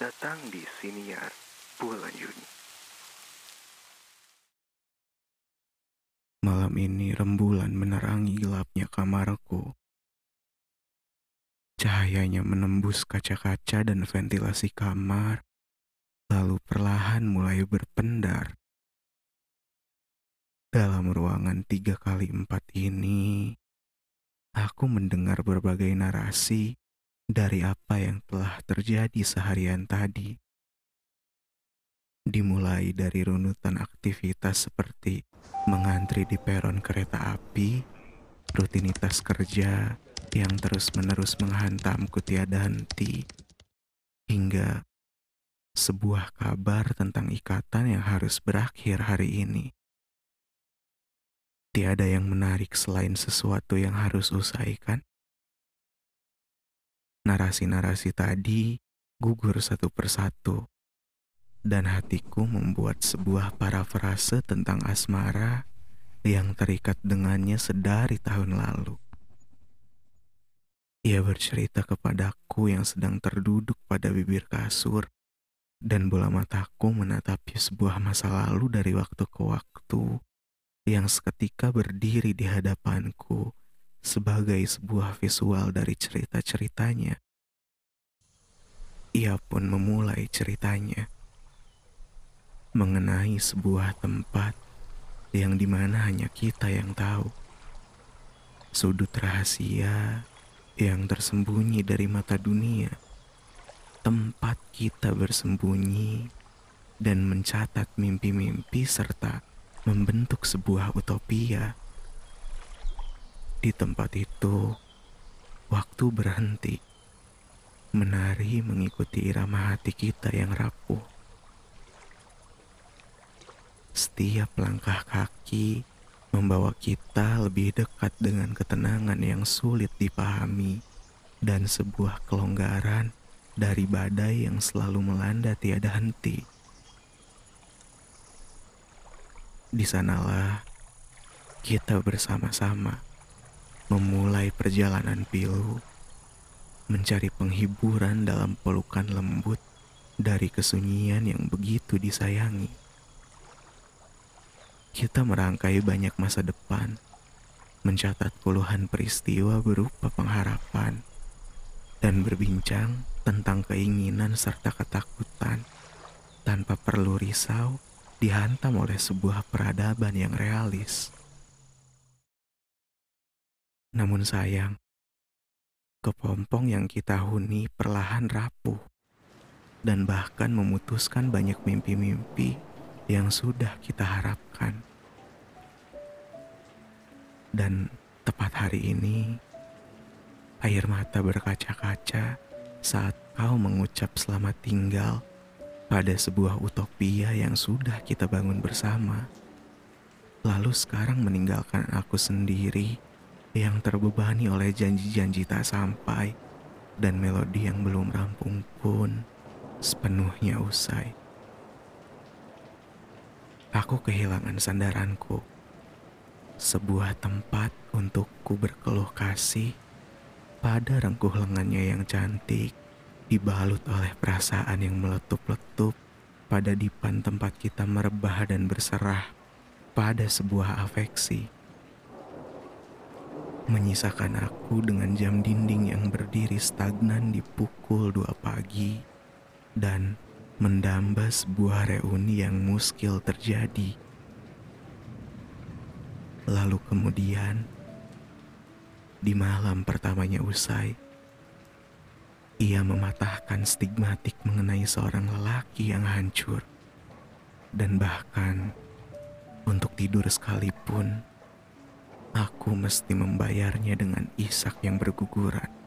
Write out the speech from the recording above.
datang di siniar bulan Juni. Malam ini rembulan menerangi gelapnya kamarku. Cahayanya menembus kaca-kaca dan ventilasi kamar, lalu perlahan mulai berpendar. Dalam ruangan tiga kali empat ini, aku mendengar berbagai narasi dari apa yang telah terjadi seharian tadi. Dimulai dari runutan aktivitas seperti mengantri di peron kereta api, rutinitas kerja yang terus-menerus menghantamku tiada henti, hingga sebuah kabar tentang ikatan yang harus berakhir hari ini. Tiada yang menarik selain sesuatu yang harus usai, kan? Narasi-narasi tadi gugur satu persatu, dan hatiku membuat sebuah parafrase tentang asmara yang terikat dengannya sedari tahun lalu. Ia bercerita kepadaku yang sedang terduduk pada bibir kasur, dan bola mataku menatapi sebuah masa lalu dari waktu ke waktu yang seketika berdiri di hadapanku sebagai sebuah visual dari cerita-ceritanya. Ia pun memulai ceritanya mengenai sebuah tempat yang di mana hanya kita yang tahu. Sudut rahasia yang tersembunyi dari mata dunia. Tempat kita bersembunyi dan mencatat mimpi-mimpi serta membentuk sebuah utopia di tempat itu, waktu berhenti, menari mengikuti irama hati kita yang rapuh. Setiap langkah kaki membawa kita lebih dekat dengan ketenangan yang sulit dipahami dan sebuah kelonggaran dari badai yang selalu melanda tiada henti. Di sanalah kita bersama-sama memulai perjalanan pilu, mencari penghiburan dalam pelukan lembut dari kesunyian yang begitu disayangi. Kita merangkai banyak masa depan, mencatat puluhan peristiwa berupa pengharapan, dan berbincang tentang keinginan serta ketakutan tanpa perlu risau dihantam oleh sebuah peradaban yang realis. Namun sayang, kepompong yang kita huni perlahan rapuh dan bahkan memutuskan banyak mimpi-mimpi yang sudah kita harapkan. Dan tepat hari ini, air mata berkaca-kaca saat kau mengucap selamat tinggal pada sebuah utopia yang sudah kita bangun bersama. Lalu sekarang meninggalkan aku sendiri yang terbebani oleh janji-janji tak sampai dan melodi yang belum rampung pun sepenuhnya usai. Aku kehilangan sandaranku, sebuah tempat untukku berkeluh kasih pada rengkuh lengannya yang cantik, dibalut oleh perasaan yang meletup-letup pada dipan tempat kita merebah dan berserah pada sebuah afeksi menyisakan aku dengan jam dinding yang berdiri stagnan di pukul dua pagi dan mendamba sebuah reuni yang muskil terjadi. Lalu kemudian, di malam pertamanya usai, ia mematahkan stigmatik mengenai seorang lelaki yang hancur. Dan bahkan untuk tidur sekalipun, Aku mesti membayarnya dengan isak yang berguguran.